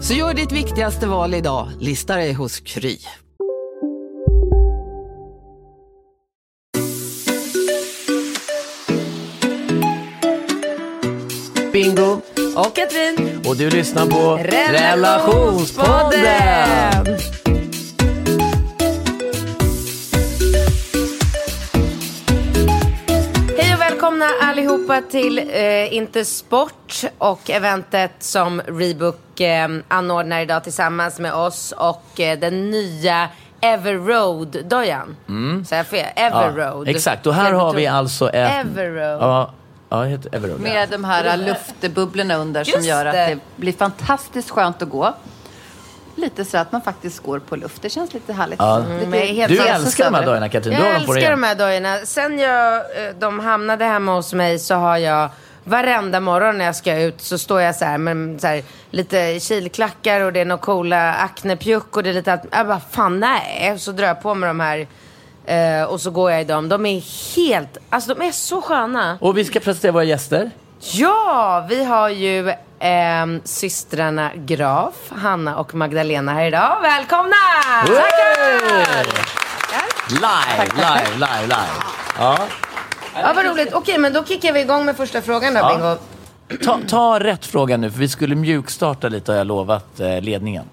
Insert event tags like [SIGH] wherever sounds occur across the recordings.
Så gör ditt viktigaste val idag, lista dig hos Kry. Bingo! Och Katrin. Och du lyssnar på Relationspodden. Välkomna allihopa till eh, Inte Sport och eventet som Rebook eh, anordnar idag tillsammans med oss och eh, den nya Everroad-dojan. Mm. Så jag fel? Everroad. exakt, och här har vi alltså ett... Everroad. Ja, ja heter Everroad. Med de här luftbubblorna under som Just gör att det. det blir fantastiskt skönt att gå. Lite så att man faktiskt går på luft. Det känns lite härligt. Ja. Mm, helt Du älskar de här dojorna Katrin, Jag älskar de här dojorna. Sen jag, eh, de hamnade hemma hos mig så har jag varenda morgon när jag ska ut så står jag så här med så här, lite kilklackar och det är några coola acnepjuck och det är lite att, jag bara fan nej. Så drar jag på mig de här eh, och så går jag i dem. De är helt, alltså de är så sköna. Och vi ska presentera våra gäster. Ja, vi har ju ehm, systrarna Graf, Hanna och Magdalena här idag. Välkomna! Live, live, live, live. Ja. Ja, vad roligt. Okej, men då kickar vi igång med första frågan då, Bingo. Ta, ta rätt fråga nu, för vi skulle mjukstarta lite har jag lovat eh, ledningen.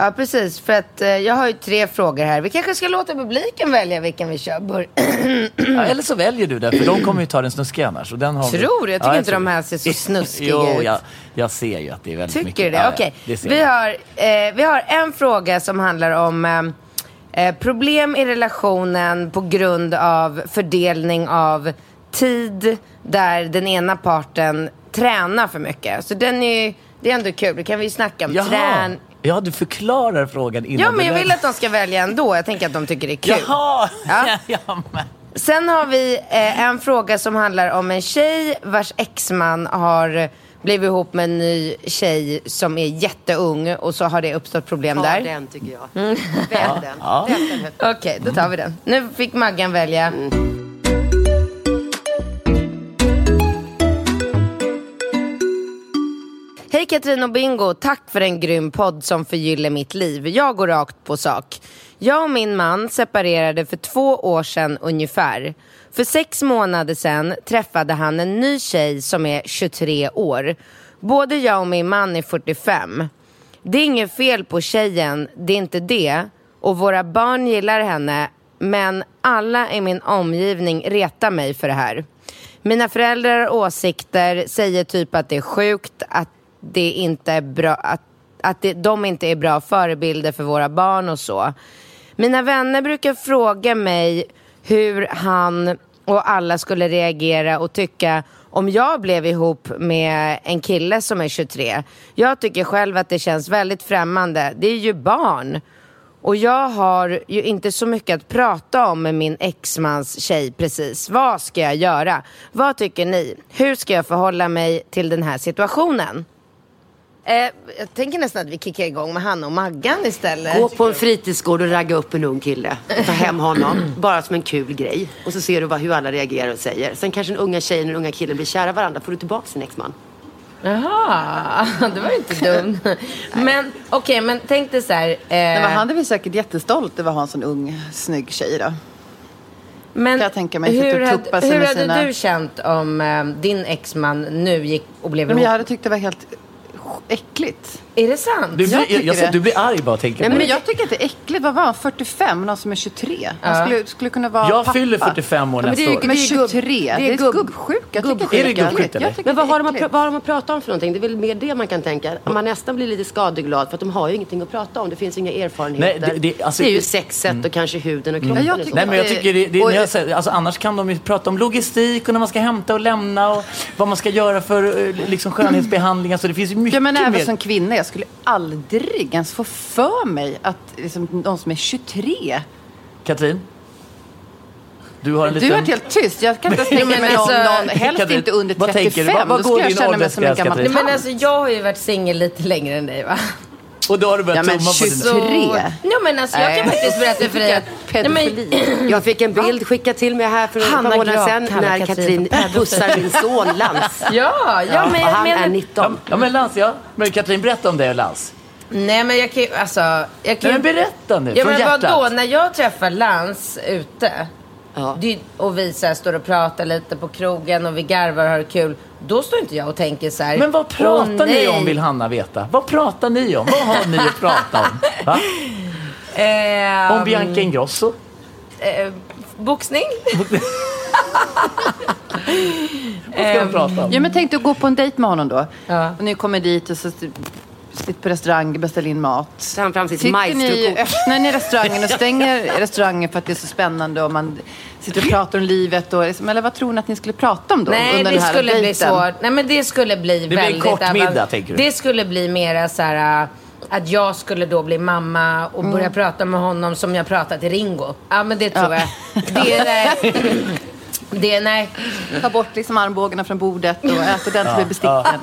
Ja, precis. För att eh, jag har ju tre frågor här. Vi kanske ska låta publiken välja vilken vi kör. Bör- [CLEARS THROAT] Ja, eller så väljer du det, för de kommer ju ta den snuskiga annars. Och den har vi- Tror du? Jag tycker inte de här ser så snuskiga [LAUGHS] jo, ut. Jag, jag ser ju att det är väldigt mycket. Tycker du det? Ja, ja, Okej. ser Vi, jag. har, eh, vi har en fråga som handlar om eh, eh, problem i relationen på grund av fördelning av tid där den ena parten tränar för mycket. Så den är ju, det är ändå kul. Det kan vi ju snacka om. Jaha. Trän... Ja, du förklarar frågan innan Ja, men jag vill att de ska välja ändå. Jag tänker att de tycker det är kul. Jaha! [LAUGHS] Ja. Ja. men. Sen har vi eh, en fråga som handlar om en tjej vars exman har blivit ihop med en ny tjej som är jätteung och så har det uppstått problem Ta där. den tycker jag. Välj den. Ja. Välj den. Okej, då tar vi den. Nu fick Maggan välja. Hej Katrin och Bingo, tack för en grym podd som förgyller mitt liv. Jag går rakt på sak. Jag och min man separerade för två år sedan ungefär. För sex månader sedan träffade han en ny tjej som är 23 år. Både jag och min man är 45. Det är inget fel på tjejen, det är inte det. Och våra barn gillar henne. Men alla i min omgivning retar mig för det här. Mina föräldrar har åsikter, säger typ att det är sjukt, att det inte är bra, att, att det, de inte är bra förebilder för våra barn och så. Mina vänner brukar fråga mig hur han och alla skulle reagera och tycka om jag blev ihop med en kille som är 23. Jag tycker själv att det känns väldigt främmande. Det är ju barn. Och jag har ju inte så mycket att prata om med min exmans tjej precis. Vad ska jag göra? Vad tycker ni? Hur ska jag förhålla mig till den här situationen? Eh, jag tänker nästan att vi kickar igång med Hanna och Maggan istället. Gå på en fritidsgård och ragga upp en ung kille. Och ta hem honom, bara som en kul grej. Och så ser du vad, hur alla reagerar och säger. Sen kanske den unga tjejen och den unga killen blir kära varandra. Får du tillbaka sin exman. Jaha, det var ju inte dumt. [LAUGHS] men okej, men tänk dig så här. Eh, Nej, men han är väl säkert jättestolt över att ha en sån ung, snygg tjej då. men jag tänka mig, sitter hur, hade, hur hade sina- du känt om eh, din exman nu gick och blev Men ihop? jag hade tyckt det var helt äckligt. Är det sant? Du, Jag blir, jag, tycker jag det. du blir arg bara tänka Nej, på men det. jag tycker att det är äckligt. Vad var han? 45? Någon som är 23? Han skulle, skulle kunna vara Jag pappa. fyller 45 år men nästa det år. Men Det är gubb- 23? Det är, det är gubb- gubbsjuka. Gubbsjuka. Är det? Jag tycker Men vad det har, de att, vad har de att prata om för någonting? Det är väl mer det man kan tänka. Man nästan blir lite skadeglad för att de har ju ingenting att prata om. Det finns inga erfarenheter. Nej, det- det- alltså- är ju sexet och kanske huden och kroppen. Ja, och så. tycker Nej, men jag det- tycker det, det, och- alltså, annars kan de ju prata om logistik och när man ska hämta och lämna och vad man ska göra för eh, liksom, skönhetsbehandlingar. Så det finns ju mycket Ja, men även mer. som kvinna, skulle aldrig ens få för mig att liksom, de som är 23... Katrin? Du har en Du liten... har varit helt tyst. Jag kan inte [LAUGHS] ens tänka mig någon, alltså- någon, helst Katrin, inte under vad 35. tänker du? Vad- vad Då går skulle jag känna mig som en gammal? Nej, men alltså, jag har ju varit singel lite längre än dig va? Och då har du börjat Ja, men tumma på din... så- Tre? Ja men alltså jag kan Nej. faktiskt berätta för dig att... Nej, men- Pedofili. Jag fick en bild skickad till mig här för ett par månader sedan när Katrin pussar min son Lans. [LAUGHS] Ja, ja, men och jag han är menar... 19. Ja, men Lans, ja. Men Katrin, berätta om det Lans. Nej men jag kan ju, alltså... Jag Nej, kan men berätta nu, Ja från men hjärtat. vadå, när jag träffar Lans ute Ja. det, och vi så här, står och pratar lite på krogen och vi garvar och har kul. Då står inte jag och tänker så här. Men vad pratar "Åh, ni nej." om vill Hanna veta? Vad pratar ni om? Vad har ni att prata om? Va? Ehm, Om Bianca Ingrosso? eh, boxning? [LAUGHS] Vad ska de prata om? Ja, men tänk dig att gå på en dejt med honom då. Ja. Och ni kommer dit och så sitter på restaurang, beställer in mat. Så han fram sitt Sitter ni, öppnar ni restaurangen och stänger [LAUGHS] restaurangen för att det är så spännande och man sitter och pratar om livet? Och, liksom, eller vad tror ni att ni skulle prata om då? Nej, under det den här skulle bli svårt. Nej, men det skulle bli blir en väldigt... kort middag, tänker du? Det skulle bli mera så här... äh, Att jag skulle då bli mamma och Mm. börja prata med honom som jag pratat till Ringo. Ja, men det tror jag. [LAUGHS] Det är... [LAUGHS] Det, nej. Ta bort liksom armbågarna från bordet och ät ordentligt med besticken.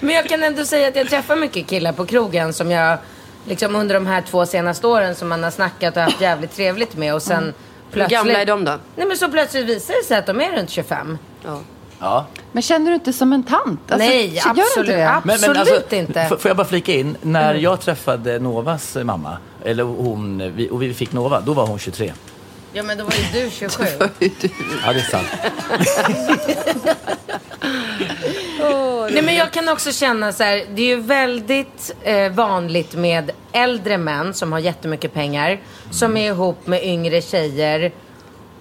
Men jag kan ändå säga att jag träffar mycket killar på krogen som jag liksom under de här två senaste åren som man har snackat och haft jävligt trevligt med och sen Hur plötsligt... gamla är de då? Nej men så plötsligt visar det sig att de är runt 25. Ja. Ja. Men känner du inte som en tant? Alltså, Nej, gör du inte absolut. Men, men Absolut alltså, inte. f- Får jag bara flika in? När jag träffade Novas mamma, eller hon, vi- och vi fick Nova, då var hon 23. Ja men då var ju du 27. [LAUGHS] Ja, det är sant. [LAUGHS] Nej men jag kan också känna så här, det är ju väldigt eh, vanligt med äldre män som har jättemycket pengar, som är ihop med yngre tjejer.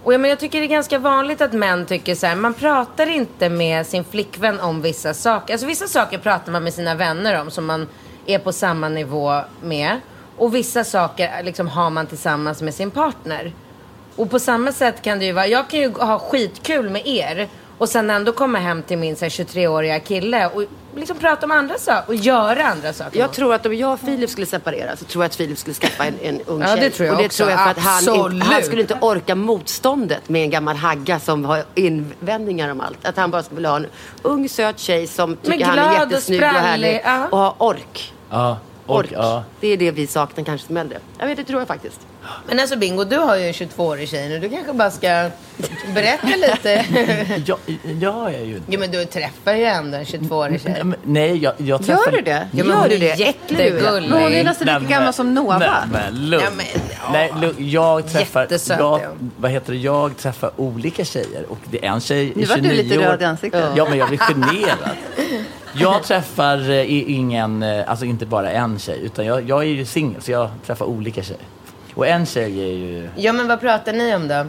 Och ja, men jag tycker det är ganska vanligt att män tycker så här, man pratar inte med sin flickvän om vissa saker. Alltså vissa saker pratar man med sina vänner om som man är på samma nivå med. Och vissa saker liksom har man tillsammans med sin partner. Och på samma sätt kan det ju vara, jag kan ju ha skitkul med er och sen ändå komma hem till min så här, 23-åriga kille och liksom prata om andra saker och göra andra saker. Jag tror att om jag och Filip skulle separera så tror jag att Filip skulle skaffa en, en ung Ja, tjej. det tror jag och det också. tror jag för att han, inte, han skulle inte orka motståndet med en gammal hagga som har invändningar om allt. Att han bara skulle vilja ha en ung söt tjej som tycker han är och jättesnygg och, sprallig, härlig. ja. Och har ork. Ja. Ork. Och, ja. Det är det vi saknar kanske som äldre. Jag vet, det tror jag faktiskt. Men alltså Bingo, du har ju en 22-årig tjej nu. Du kanske bara ska berätta lite. [LAUGHS] Ja, ja, jag är ju... jo men du träffar ju ändå en 22-årig tjej. Men, Nej, jag, jag träffade... Gör du det? Ja, men Gör hon du är det? jättegullig. Men hon är nästan lika gammal som Nova. Nej, men lugn. Ja, men, ja. Nej, lugn. Jag träffar... Jättesöt jag, vad heter det? Jag träffar olika tjejer och det är en tjej Nu i vart 29 du lite år. röd i ansiktet. Ja, men jag blir generad. Jag träffar eh, ingen, eh, alltså inte bara en tjej, utan jag, jag är ju singel så jag träffar olika tjejer. Och en tjej är ju... Ja men vad pratar ni om då?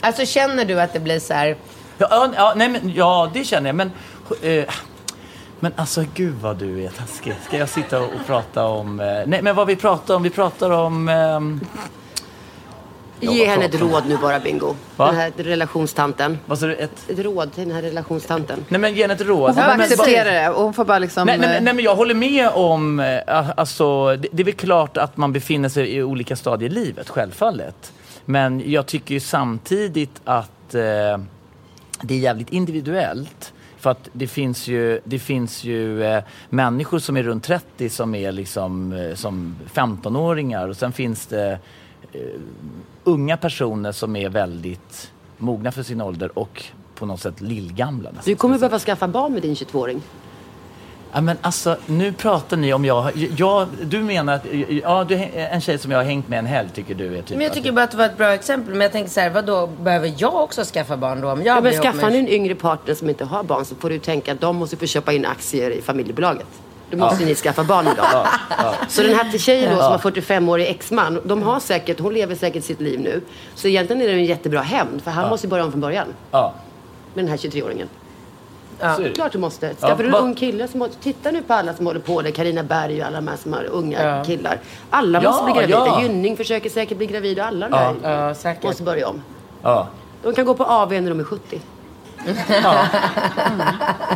Alltså känner du att det blir så här... Ja, ja, nej, men, ja det känner jag. Men, eh, men alltså gud vad du är taskig. Ska jag sitta och, prata om... Eh, nej men vad vi pratar om, vi pratar om... Ja, Ge henne ett råd nu bara, Bingo. Va? Den här relationstanten. vad sa du? Ett, Ett råd till den här relationstanten. nej men ge henne ett råd. Hon får bara acceptera det och hon får bara liksom... Nej, nej, men- eh, nej, men jag håller med om, eh, alltså, det, det är väl klart att man befinner sig i olika stadier i livet, självfallet. Men jag tycker ju samtidigt att eh, det är jävligt individuellt. För att det finns ju, det finns ju eh, människor som är runt 30 som är liksom eh, som 15-åringar och sen finns det unga personer som är väldigt mogna för sin ålder och på något sätt lillgamla. nästan, Du kommer behöva skaffa barn med din 22-åring. Ja, men alltså, nu pratar ni om jag... jag du menar att ja, du, en tjej som jag har hängt med en helg tycker du är typ... Men jag tycker bara att det var ett bra exempel. Men jag tänker så här, vadå, behöver jag också skaffa barn då? Om jag Ja, men skaffar med- ni en yngre partner som inte har barn så får du tänka att de måste få köpa in aktier i familjebolaget. Då måste ni skaffa barn idag. Så den här tjejen då som har 45-årig exman, de har säkert, hon lever säkert sitt liv nu. Så egentligen är det en jättebra hämnd, för han måste ju börja om från början. Ja, Med den här 23-åringen. så är det. Klart du måste. Ja, Skaffar du en ung kille som Titta nu på alla som håller på det. Carina Berg och alla de här som har unga Ja. killar. Alla Ja, måste bli gravida. ja. Gynning försöker säkert bli gravid och alla de Ja. Ja, säkert. måste börja om. Ja. De kan gå på AV när de är 70.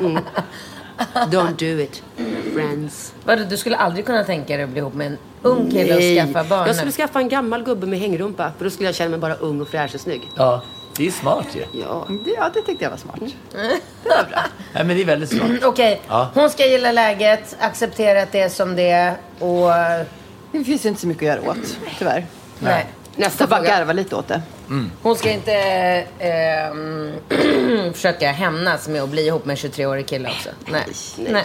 Mm. Don't do it, friends. Vadå, du skulle aldrig kunna tänka dig att bli ihop med en ung kille och skaffa barn? Jag skulle skaffa en gammal gubbe med hängrumpa. För då skulle jag känna mig bara ung och fräsch och snygg. ja, det är smart ju. Ja. Det, ja, det tyckte jag var smart. [LAUGHS] Nej, men det är väldigt smart. [CLEARS THROAT] Okej, Ja. hon ska gilla läget, acceptera att det är som det är och... Det finns ju inte så mycket att göra åt, tyvärr. Nej. Nästa Jag bara fråga. garva lite åt det. Hon ska inte ehm, [CLEARS THROAT] försöka hämnas med att bli ihop med en 23-årig kille också. Nej. nej.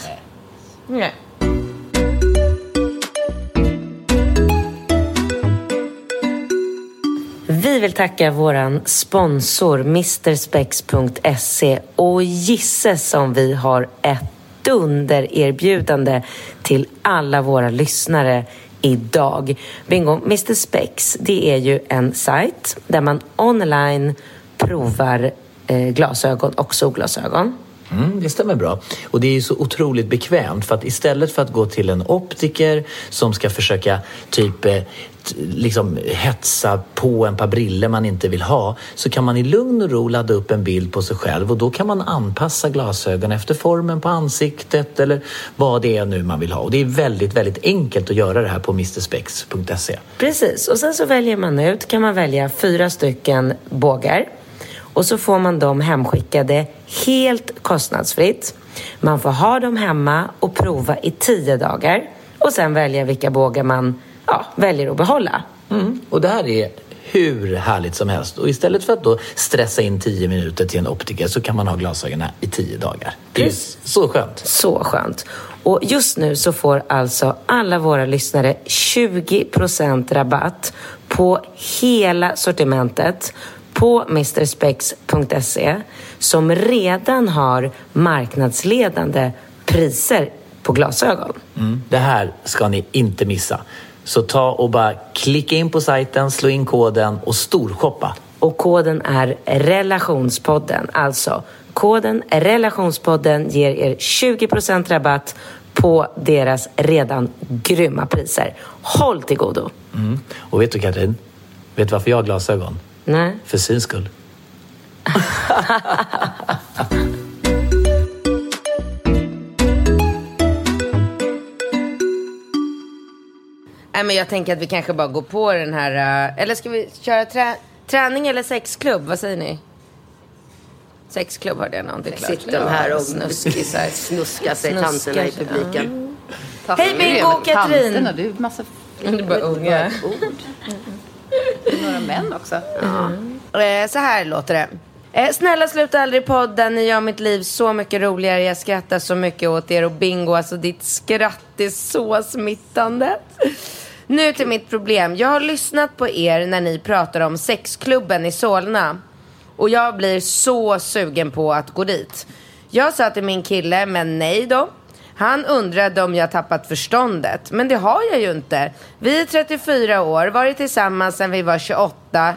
Nej. Vi vill tacka våran sponsor Mrspex.se och gisses som vi har ett dundererbjudande till alla våra lyssnare idag. Bingo, Mr Spex, det är ju en sajt där man online provar eh, glasögon och solglasögon. Mm, det stämmer bra. Och det är ju så otroligt bekvämt för att istället för att gå till en optiker som ska försöka typ eh, liksom hetsa på en par briller man inte vill ha så kan man i lugn och ro ladda upp en bild på sig själv och då kan man anpassa glasögon efter formen på ansiktet eller vad det är nu man vill ha. Och det är väldigt, väldigt enkelt att göra det här på mrspex.se. Precis, och sen så väljer man ut, kan man välja fyra stycken bågar. Och så får man dem hemskickade helt kostnadsfritt. Man får ha dem hemma och prova i tio dagar. Och sen välja vilka bågar man ja, väljer att behålla. Mm. Och det här är hur härligt som helst. Och istället för att då stressa in 10 minuter till en optiker så kan man ha glasögonen i 10 dagar. Det är ju så skönt. Så skönt. Och just nu så får alltså alla våra lyssnare 20% rabatt på hela sortimentet på mrspex.se som redan har marknadsledande priser på glasögon. Mm. Det här ska ni inte missa. Så ta och bara klicka in på sajten, slå in koden och storshoppa. Och koden är relationspodden. Alltså, koden relationspodden ger er 20% rabatt på deras redan grymma priser. Håll till godo. Mm. Och vet du Katrin? Vet du varför jag har glasögon? Nej. För syns skull. [LAUGHS] Nej, men jag tänker att vi kanske bara går på den här... eh, eller ska vi köra trä, träning eller sexklubb? Vad säger ni? Sexklubb hörde jag någonting klart. Sitter de här och Snuskisar. snuskar sig Snuskar tanterna i publiken. Hej, Bingo och Katrin! Tanterna, du är massa Det är bara unga. Några män också. Eh, så här låter det. Eh, snälla sluta aldrig podden, ni gör mitt liv så mycket roligare. Jag skrattar så mycket åt er och bingo, alltså ditt skratt är så smittande. Nu till mitt problem. Jag har lyssnat på er när ni pratar om sexklubben i Solna. Och jag blir så sugen på att gå dit. Jag sa till min kille, men nej då. Han undrade om jag tappat förståndet. Men det har jag ju inte. Vi är 34 år, varit tillsammans sedan vi var 28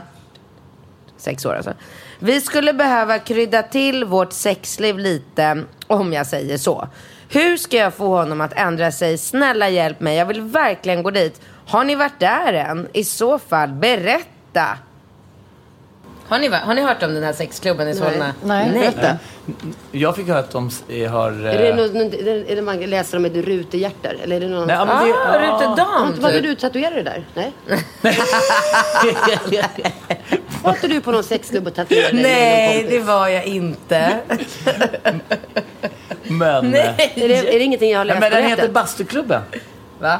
sex år alltså. Vi skulle behöva krydda till vårt sexliv lite, om jag säger så. Hur ska jag få honom att ändra sig? Snälla hjälp mig, jag vill verkligen gå dit. Har ni varit där än? I så fall, berätta. Har ni, har ni hört om den här sexklubben i Solna? Nej, berätta. Jag fick höra att de eh, har... eh, Är det, något, är det man läser om ett rutehjärtar? Eller är det någon... Nej, ja, men Ah, det, ja. Rutedam Var typ. du tatuerade där? Nej? [LAUGHS] Var inte du på någon sexklubb och tatuerade Nej, någon det var jag inte. [LAUGHS] Men... eh, Är det, är det ingenting jag har läst Men den heter? Bastuklubben. Va?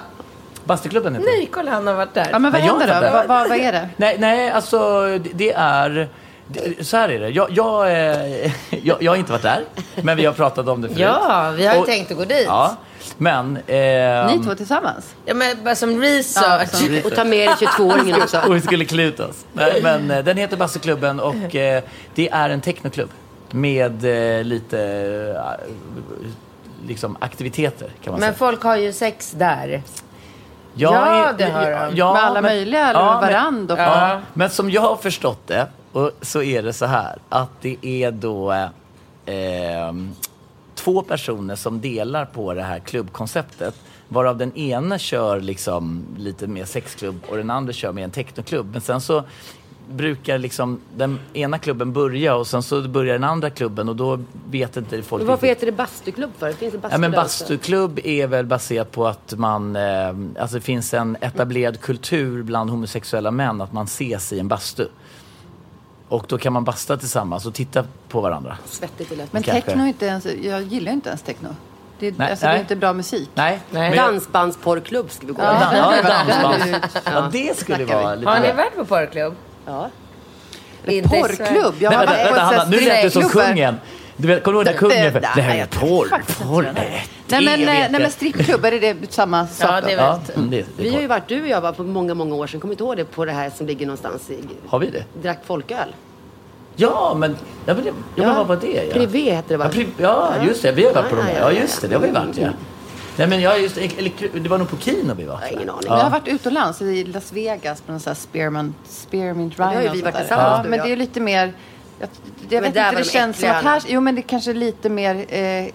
Bastuklubben heter. Nej, kolla han har varit där. Ja, men vad Nej, jag händer då? Vad, vad, vad är det? Nej, nej, alltså det- det är det- så här är det. Jag, jag, eh, [LAUGHS] jag, jag har inte varit där, men vi har pratat om det förut. Ja, vi har ju Och- tänkt att gå dit. Ja, men... Eh, Ni två tillsammans? Ja, men bara som research. Ja, Och ta med dig 22-åringen [LAUGHS] också. och vi skulle klä ut oss. Nej, men eh, den heter Basseklubben och eh, det är en technoklubb med eh, lite eh, liksom aktiviteter kan man Men säga. folk har ju sex där. Jag Ja, är- det har de. ja, Med alla men- möjliga, eller men- varand och ja, men som jag har förstått det, och så är det så här att det är då eh, två personer som delar på det här klubbkonceptet. Varav den ena kör liksom lite mer sexklubb och den andra kör med en technoklubb. Men sen så brukar liksom den ena klubben börja och sen så börjar den andra klubben och då vet inte folk Men varför riktigt- heter det bastuklubb för? Det finns en Ja, men bastuklubb är väl baserat på att man, eh, alltså det finns en etablerad kultur bland homosexuella män att man ses i en bastu. Och då kan man basta tillsammans och titta på varandra. Svettigt och lätt. Men Kanske. techno är inte ens, jag gillar inte ens techno. Det är, Nej, alltså, det nej. är inte bra musik. Nej, Nej. Dansbandsporrklubb ska vi gå Ja. Ja, det dansband. Ja, det skulle snackar vara vi. lite... Har ni varit på porrklubb? Ja. Inte. Porrklubb? Jag har varit på vänta, Hanna, nu lät du som kungen. Du vet, kommer du ihåg när kungen... Det- Det här är porr, porr, nej, Nej men, eh, nej, men jag. strippklubbar, är det samma sak Ja, det är Ja, mm, det, det Vi har ju varit, du och jag var på många, många år sedan. Kommer inte ihåg det på det här som ligger någonstans i... Har vi det? Drack folköl. Ja, men... Ja, men, det, ja, men vad var det? Ja. Privé heter det va? Ja, ja, just det. Vi har varit på Ja, de där. ja, Ja, ja, just det. ja. Det har vi varit, ja. Nej, men jag just... Eller, det var nog på Kino vi var. Jag har ingen aning. Jag har varit utomlands, i Las Vegas på någon sån här Spearmint, Spearmint det har Rhino. ju vi varit tillsammans, Ja, du men det är lite mer... Jag, jag vet inte, det de känns som äckliga, att här, Jo, men det kanske är lite mer eh,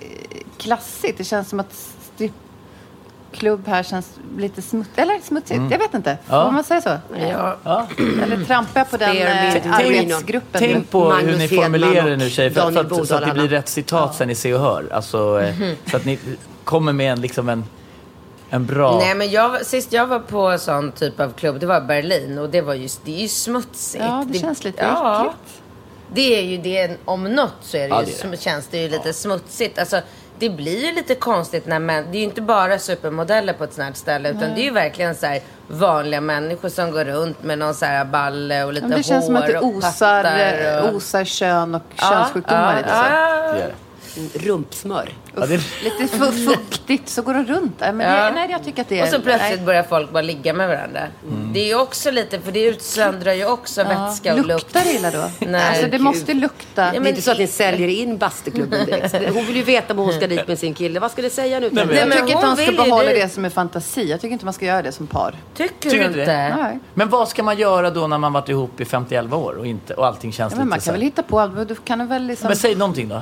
klassigt. Det känns som att strippklubb här känns lite smutsigt. Eller smutsigt, jag vet inte. Mm. Ja. Får man säga så? Ja. Ja. Eller trampar jag på den eh, Rhino. arbetsgruppen? Tänk på Magnus hur ni formulerar det nu tjejer, för, för, att, så att det blir rätt citat sen ni ser och hör. Alltså, eh, så att ni kommer med en, liksom en, en bra... Nej men jag, sist jag var på sån typ av klubb, det var Berlin och det var just, det är ju smutsigt. Ja, det känns lite ja, äckligt. Det är ju det, om något så är det Ja, ju, det är det. känns det ju lite smutsigt. Alltså, det blir ju lite konstigt när män, det är ju inte bara supermodeller på ett sånt här ställe utan det är ju verkligen så här vanliga människor som går runt med någon så här balle och lite Ja, men det hår känns som att det och osar, pattar eh, och... osar kön och könssjukdomar lite så. ja, Rumpsmör. Ja, det, Lite fu- fuktigt så går de runt. Nej, men Ja. det, nej, jag tycker att det är... Och så plötsligt nej. börjar folk bara ligga med varandra. Det är ju också lite, för det utsöndrar ju också vätska och lukt. Luktar det illa då? Nej, alltså det gud. måste lukta. Ja, Det är men- inte så att ni säljer in bastuklubben direkt. [LAUGHS] Hon vill ju veta om hon ska dit med sin kille. Vad ska det säga nu? Nej, men- jag men tycker inte man ska behålla det. det som en fantasi. Jag tycker inte man ska göra det som par. Tycker, Tycker du inte det? Nej. Men vad ska man göra då när man varit ihop i 51 år och, inte, och allting känns Ja, men lite man så kan här- väl hitta på allt. Du kan väl liksom... Men säg någonting då.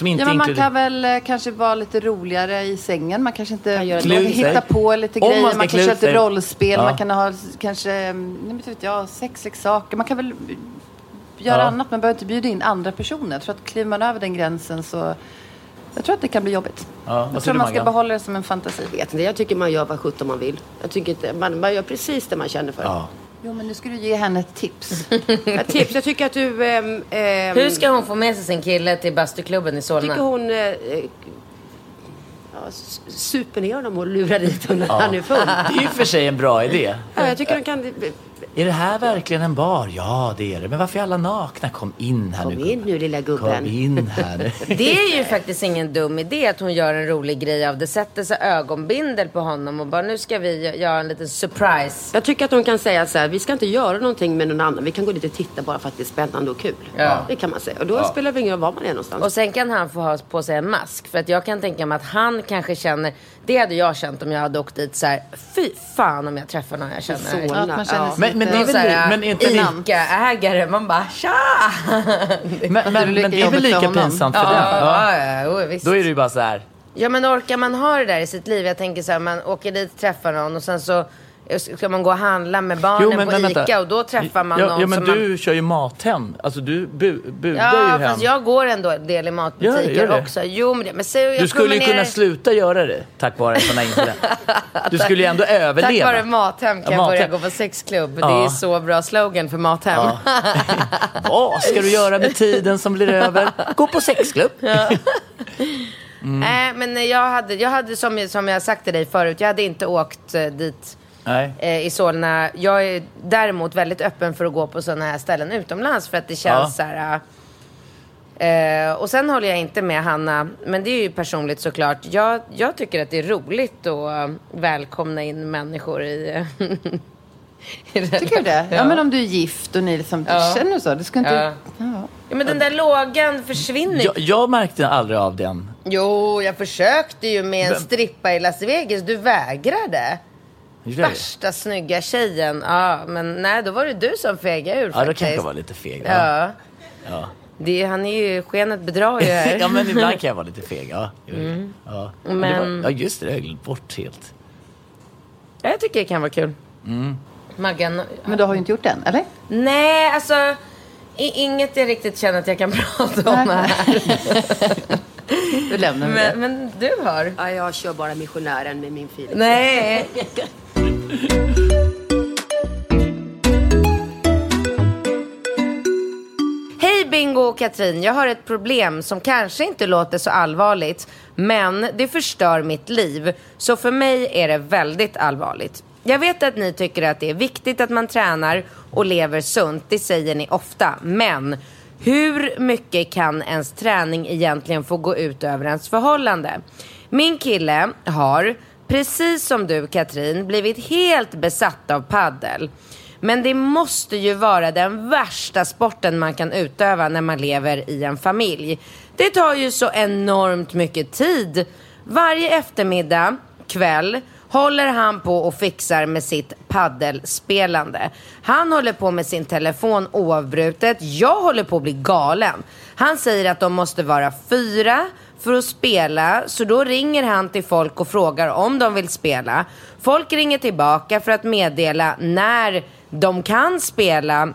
Som inte Ja, men man kan väl eh, kanske vara lite roligare i sängen. Man kanske inte göra Klä ut sig. hitta på lite Om man grejer. ska Man, klä kanske har ut sig. lite rollspel. Ja. Man kan ha kanske, mm, nej, men vet jag, sexleksaker. Man kan väl göra Ja. annat. Man behöver inte bjuda in andra personer. Jag tror att kliver man över den gränsen så... Jag tror att det kan bli jobbigt. Ja, vad jag tror du, man ska Maggan? behålla det som en fantasi. Jag vet inte. Jag tycker man gör vad sjutton man vill. Jag tycker inte, man, man gör precis det man känner för. Ja. Jo, men nu ska du ge henne ett tips. [LAUGHS] Ett tips. Jag tycker att du... ehm, ehm, Hur ska hon få med sig sin kille till bastuklubben i Solna? tycker hon... Eh, eh, ja, super ner honom och lurar dit honom när han är full. Det är ju för sig en bra idé. Ja, jag tycker de kan... Är det här verkligen en bar? Ja, det är det. Men varför är alla nakna? Kom in här Kom nu. in nu lilla gubben. Kom in här. [LAUGHS] Det är ju faktiskt ingen dum idé att hon gör en rolig grej av det. Sätter sig ögonbindel på honom och bara nu ska vi gö- göra en liten surprise. Jag tycker att de kan säga så här, vi ska inte göra någonting med någon annan. Vi kan gå dit och titta bara för att det är spännande och kul. Ja. Det kan man säga. Och då spelar det ingen roll var man är någonstans. Och sen kan han få ha på sig en mask. För att jag kan tänka mig att han kanske känner, det hade jag känt om jag hade åkt dit så här, fy fan om jag träffar någon jag känner. Solna. Ja, man känner Ja. Men- men det är väl så här, men är inte Ica-ägare, man bara tja! Men, men, men lika det är väl lika pinsamt för den? Ja, Ja. ja, ja, visst. Då är det ju bara så här. Ja men orkar man ha det där i sitt liv? Jag tänker så här, man åker dit, träffar någon och sen så ska man gå och handla med barnen på ICA och då träffar man ja, någon Ja, men som du man... kör ju mathem. Alltså du bu, budar Ja, ju hem. fast jag går ändå en del i matbutiker Gör- gör det? också. Jo, men det, men så, Du skulle ju promenerar- kunna sluta göra det tack vare sådana incidenter. Du skulle ju ändå Tack överleva. vare Mathem kan Ja, jag börja gå på sexklubb. Det Ja. är så bra slogan för Mathem. Ja. [LAUGHS] Vad ska du göra med tiden som blir över? Gå på sexklubb. Nej, men jag hade, jag hade som, som jag sagt till dig förut, jag hade inte åkt eh, dit. Eh, i Solna. Jag är däremot väldigt öppen för att gå på sådana här ställen utomlands för att det känns Ja. så här... Eh, och sen håller jag inte med Hanna, men det är ju personligt såklart. Jag, jag tycker att det är roligt att eh, välkomna in människor i... [LAUGHS] Tycker du det? Ja. men om du är gift och ni liksom, Ja. känner så. Du ska inte... Ja. Ja. Ja, men den där lågan försvinner. Jag, jag märkte aldrig av den. Jo, jag försökte ju med en strippa i Las Vegas. Du vägrade. Värsta snygga tjejen. Ja, men nej, då var det du som fegade ur Ja, då faktiskt. kanske jag var lite feg. Ja. Ja. Det, han är ju, skenet bedrar ju här. [LAUGHS] ja, men ibland kan jag vara lite feg. Ja, jo, ja. Men... det Men- var, ja just det, det har jag glömt bort helt. Ja, jag tycker det kan vara kul. Mm. Maggan. Men du har ju inte gjort det än, eller? Nej, alltså. i- Inget jag riktigt känner att jag kan [LAUGHS] prata om här. Då lämnar vi det. Men, men du har? Ja, jag kör bara missionären med min Filip. Nej. [LAUGHS] Hej Bingo och Katrin, jag har ett problem som kanske inte låter så allvarligt, men det förstör mitt liv. Så för mig är det väldigt allvarligt. Jag vet att ni tycker att det är viktigt att man tränar och lever sunt, det säger ni ofta. Men hur mycket kan ens träning egentligen få gå ut över ens förhållande? Min kille har, precis som du Katrin, blivit helt besatt av paddel. Men det måste ju vara den värsta sporten man kan utöva när man lever i en familj. Det tar ju så enormt mycket tid. Varje eftermiddag, kväll, håller han på och fixar med sitt paddelspelande. Han håller på med sin telefon oavbrutet. Jag håller på att bli galen. Han säger att de måste vara fyra för att spela, så då ringer han till folk och frågar om de vill spela. Folk ringer tillbaka för att meddela när de kan spela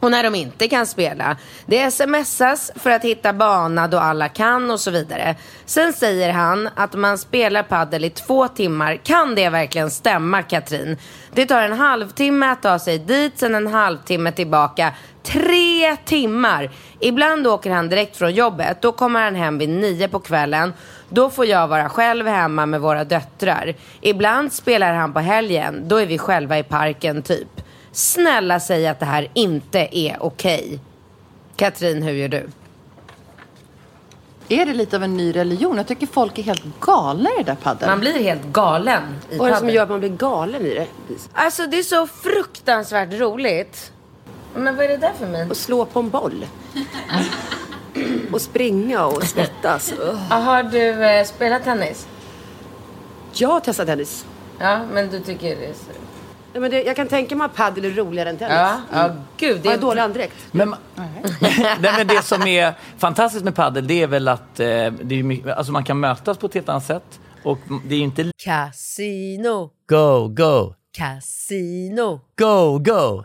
och när de inte kan spela. Det smsas för att hitta bana då alla kan och så vidare. Sen säger han att man spelar paddel i två timmar. Kan det verkligen stämma Katrin? Det tar en halvtimme att ta sig dit, sen en halvtimme tillbaka. Tre timmar! Ibland åker han direkt från jobbet. Då kommer han hem vid nio på kvällen. Då får jag vara själv hemma med våra döttrar. Ibland spelar han på helgen. Då är vi själva i parken typ. Snälla säg att det här inte är okej. Katrin, hur gör du? Är det lite av en ny religion? Jag tycker folk är helt galna i det där padel. Man blir helt galen i Vad är det som gör att man blir galen i det? Alltså det är så fruktansvärt roligt. Men vad är det där för min? Och slå på en boll. [CLEARS THROAT] Och springa och svettas. Har du eh, spelat tennis? Jag har testat tennis. Ja, men du tycker det är så... Nej, men det, jag kan tänka mig att padel är roligare än tennis. Ja, ja gud. Det Har är jag dålig andedräkt? Men, [LAUGHS] Nej, men det som är fantastiskt med padel det är väl att eh, det är mycket, alltså man kan mötas på ett helt annat sätt. Och det är inte Casino, go, go, casino, go, go,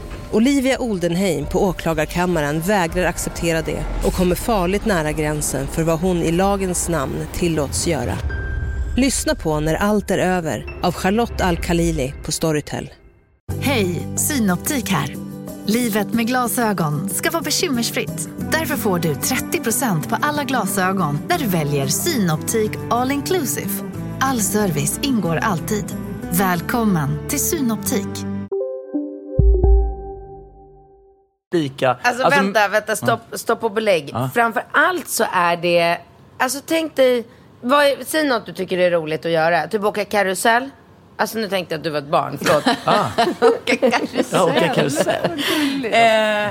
Olivia Oldenheim på åklagarkammaren vägrar acceptera det och kommer farligt nära gränsen för vad hon i lagens namn tillåts göra. Lyssna på När allt är över av Charlotte Al-Khalili på Storytel. Hej, Synoptik här. Livet med glasögon ska vara bekymmersfritt. Därför får du 30% på alla glasögon när du väljer Synoptik All Inclusive. All service ingår alltid. Välkommen till Synoptik. Lika. Alltså, vänta, vänta, stopp, stopp och belägg. Ja. Framför allt så är det, alltså tänk dig, vad är, säg något du tycker är roligt att göra. Typ åka karusell. Alltså nu tänkte jag att du var ett barn, förlåt. [LAUGHS] [LAUGHS] Ja, åka karusell. eh,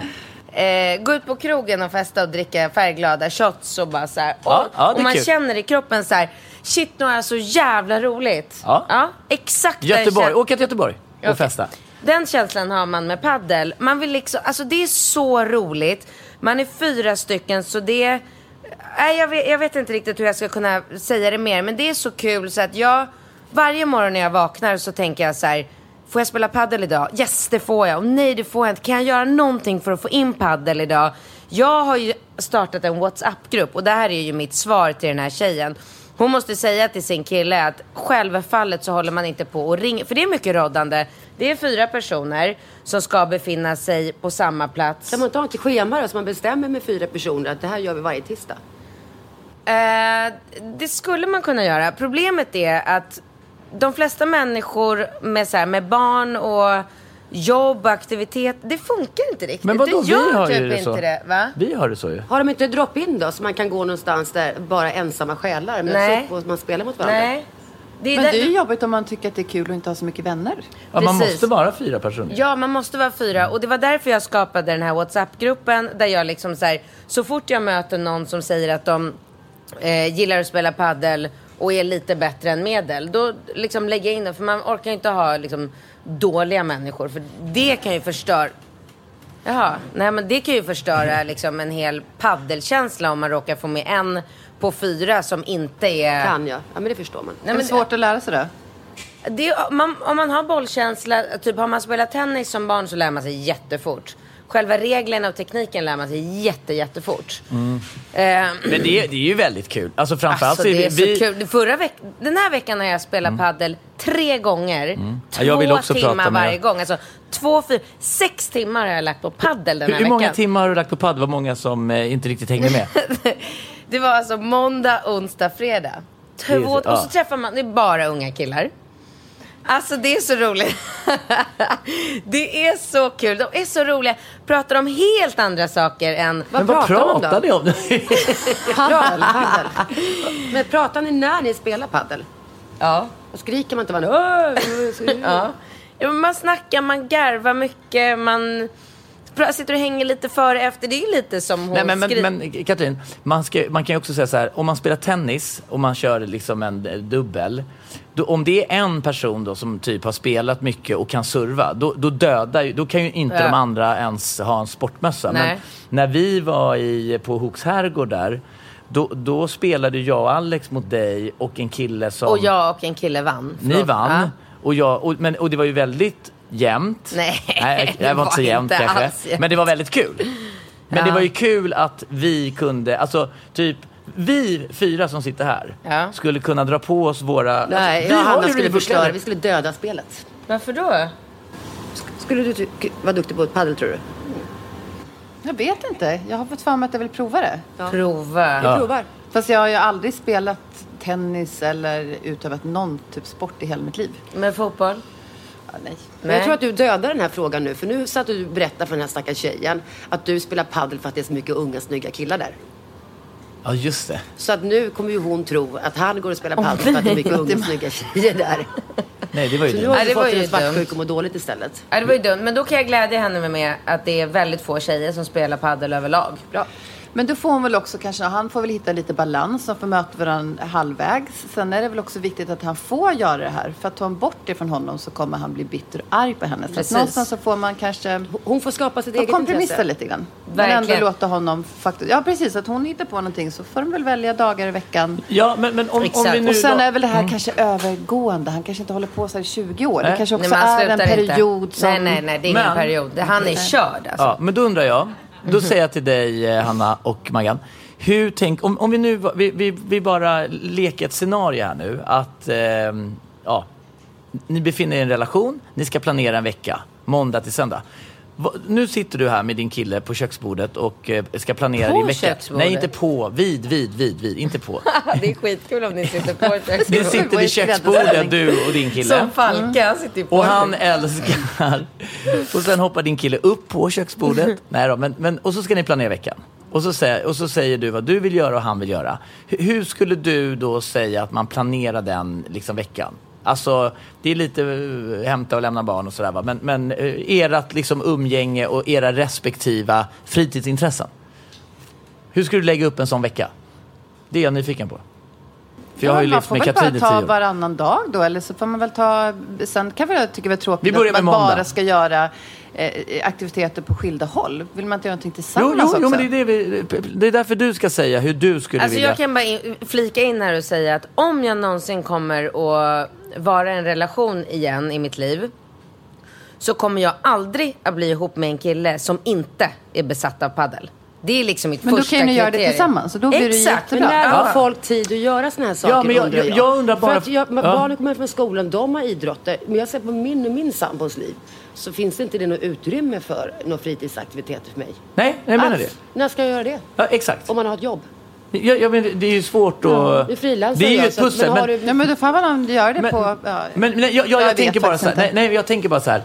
eh, gå ut på krogen och festa och dricka färgglada shots och bara så här. Ja, och, ja, det är och man kul. känner i kroppen så här, shit nu har jag så jävla roligt. Ja. exakt den Göteborg, kän- åka till Göteborg och Okej. festa. Den känslan har man med paddel. Man vill liksom, alltså det är så roligt. Man är fyra stycken så det... Nej, jag vet, jag vet inte riktigt hur jag ska kunna säga det mer. Men det är så kul så att jag... Varje morgon när jag vaknar så tänker jag så här. Får jag spela paddel idag? Yes, det får jag. Och nej, det får jag inte. Kan jag göra någonting för att få in paddel idag? Jag har ju startat en WhatsApp-grupp och det här är ju mitt svar till den här tjejen. Hon måste säga till sin kille att självfallet så håller man inte på och ringa. För det är mycket råddande. Det är fyra personer som ska befinna sig på samma plats. Kan man inte ha ett schema då, så man bestämmer med fyra personer att det här gör vi varje tisdag? Eh, det skulle man kunna göra. Problemet är att de flesta människor med, så här, med barn och jobb och aktivitet, det funkar inte riktigt. Men vadå, det gör vi har typ ju det inte så. det. Va? Vi har det så ju. Har de inte drop-in då, så man kan gå någonstans där bara ensamma själar möts Nej. upp och man spelar mot varandra? Nej. Det är Men det är ju jobbigt om man tycker att det är kul att inte ha så mycket vänner. Ja, man måste vara fyra personer. Ja, man måste vara fyra. Och det var därför jag skapade den här WhatsApp-gruppen. Där jag liksom så här, så fort jag möter någon som säger att de eh, gillar att spela paddel och är lite bättre än medel. Då liksom lägger jag in det. För man orkar inte ha liksom dåliga människor. För det kan ju förstöra. Jaha, nej men det kan ju förstöra liksom en hel paddelkänsla om man råkar få med en på fyra som inte är... Kan jag? Ja, men det förstår man. Nej, är det svårt att lära sig det? Det, man, om man har bollkänsla, typ har man spelat tennis som barn så lär man sig jättefort. Själva reglerna och tekniken lär man sig jätte, jättefort. Eh, Men det är, det är ju väldigt kul. Alltså framförallt alltså det är vi... så kul. Förra veck, den här veckan har jag spelat paddel tre gånger. Två Ja, jag vill också timmar prata med- varje gång. Alltså, två, fyra, sex timmar har jag lagt på paddel den hur, här hur veckan. många timmar har du lagt på paddel? Vad många som eh, inte riktigt hängde med? [LAUGHS] Det var alltså måndag, onsdag, fredag. Det Två, och så träffar man, det är bara unga killar. Alltså det är så roligt. [LAUGHS] det är så kul. De är så roliga. Pratar om helt andra saker än... Men vad pratar ni om? [LAUGHS] Paddel, paddel. Men pratar ni när ni spelar paddel? Ja. Och skriker man inte? "Åh!" ja. man snackar, man garvar mycket, man sitter och hänger lite före efter. Det är lite som hon Nej, men, men, skriver. men Katrin, man, ska, man kan ju också säga så här, om man spelar tennis och man kör liksom en eh, dubbel. Då, om det är en person då som typ har spelat mycket och kan serva, då, då dödar då kan ju inte Ja. de andra ens ha en sportmössa. Nej. Men när vi var i, på Hooks herrgård där, då, då spelade jag och Alex mot dig och en kille som... Och jag och en kille vann. Ni Förlåt. vann. Ja. Och, jag, och, men, och det var ju väldigt jämnt. Nej, Nej det [LAUGHS] det var inte så var jämnt kanske. alls jämnt. Men det var väldigt kul. Men Ja. det var ju kul att vi kunde, alltså typ vi fyra som sitter här Ja. skulle kunna dra på oss våra... Nej, vi jag och har Hanna ju skulle förstöra. Vi skulle döda spelet. Varför då? Skulle du ty- vara duktig på paddel tror du? Jag vet inte. Jag har fått för mig att jag vill prova det. Prova. Ja. Provar. Fast jag har ju aldrig spelat tennis eller utövat någon typ sport i hela mitt liv. Med fotboll? Ja, nej. Men Jag tror att du dödar den här frågan nu. För nu satt du och berättade för den här stackars tjejen att du spelar paddel för att det är så mycket unga snygga killar där. Ja, just det. Så att nu kommer ju hon tro att han går och spelar paddel för att det är mycket unga snygga [LAUGHS] tjejer där. Nej, det var ju Så nu dumt. har Nej, du det var fått ju en svartsjuk dumt. och må dåligt istället. Ja, det var ju dumt. Men då kan jag glädja henne med att det är väldigt få tjejer som spelar paddel överlag. Bra. Men då får hon väl också kanske, han får väl hitta lite balans och få möta varandra halvvägs. Sen är det väl också viktigt att han får göra det här. För att ta hon bort det från honom så kommer han bli bitter och arg på henne. Så att Precis. någonstans så får man kanske Hon får skapa sitt får eget kompromissa intresse. lite grann. Men Verkligen. ändå låta honom faktiskt, ja precis, att hon hittar på någonting så får de väl välja dagar i veckan. Ja, men, men om, om vi nu Och sen då... är väl det här kanske övergående. Han kanske inte håller på så här i 20 år. Nej. Det kanske också Nej, men är en slutar inte. period som... Nej, nej, nej. Det är ingen Men- period. Han är körd alltså. Ja, men då undrar jag, då säger jag till dig eh, Hanna och Maggan. Hur tänk, om, om vi nu, vi, vi, vi bara leker ett scenario här nu att, eh, ja, ni befinner er i en relation, ni ska planera en vecka, måndag till söndag. Nu sitter du här med din kille på köksbordet och eh, ska planera På din vecka. köksbordet? Nej, inte på. Vid, vid, vid, vid. Inte på. [LAUGHS] det är skitkul om ni sitter på Ni köksbordet. sitter vid köksbordet, du och din kille. Som Falke, han sitter på Och han älskar... Och sen hoppar din kille upp på köksbordet. [LAUGHS] Nej då, men, men, och så ska ni planera veckan. Och så, säger, och så säger du vad du vill göra och han vill göra. Hur, hur skulle du då säga att man planerar den liksom, veckan? Alltså, det är lite eh, hämta och lämna barn och sådär va. Men, men eh, ert liksom, umgänge och era respektiva fritidsintressen. Hur skulle du lägga upp en sån vecka? Det är jag nyfiken på. För jag har ju man levt får med väl Katrin i bara tio ta år. varannan dag då, eller så får man väl ta... Sen kan väl jag tycka det är Vi tråkigt att man måndag. bara ska göra eh, aktiviteter på skilda håll. Vill man inte göra någonting Jo, tillsammans jo, också? jo, men det är, det, vi, det är därför du ska säga hur du skulle Alltså vilja... jag kan bara in, flika in här och säga att om jag någonsin kommer att vara i en relation igen i mitt liv så kommer jag aldrig att bli ihop med en kille som inte är besatt av paddel. Det är liksom mitt Men då första kan ni göra det kriterium. tillsammans och då blir det Exakt. jättebra. Men när har Ja. folk tid att göra såna här saker Ja, men jag- undrar jag- jag undrar bara- För att jag, men Ja. Barnen kommer från skolan, de har idrotter. Men jag ser på min och min sambos liv så finns det inte det något utrymme för några fritidsaktiviteter för mig. Nej, jag menar Alls. det. När ska jag göra det? Ja, exakt. Om man har ett jobb? Jag, jag menar, det är ju svårt att... Ja, Det är ju ja, ett så att- pussel. men Men, du- Ja, men då får man göra det men, på... Ja. men, men jag, jag, jag, tänker bara så här, nej, nej, jag tänker bara så här.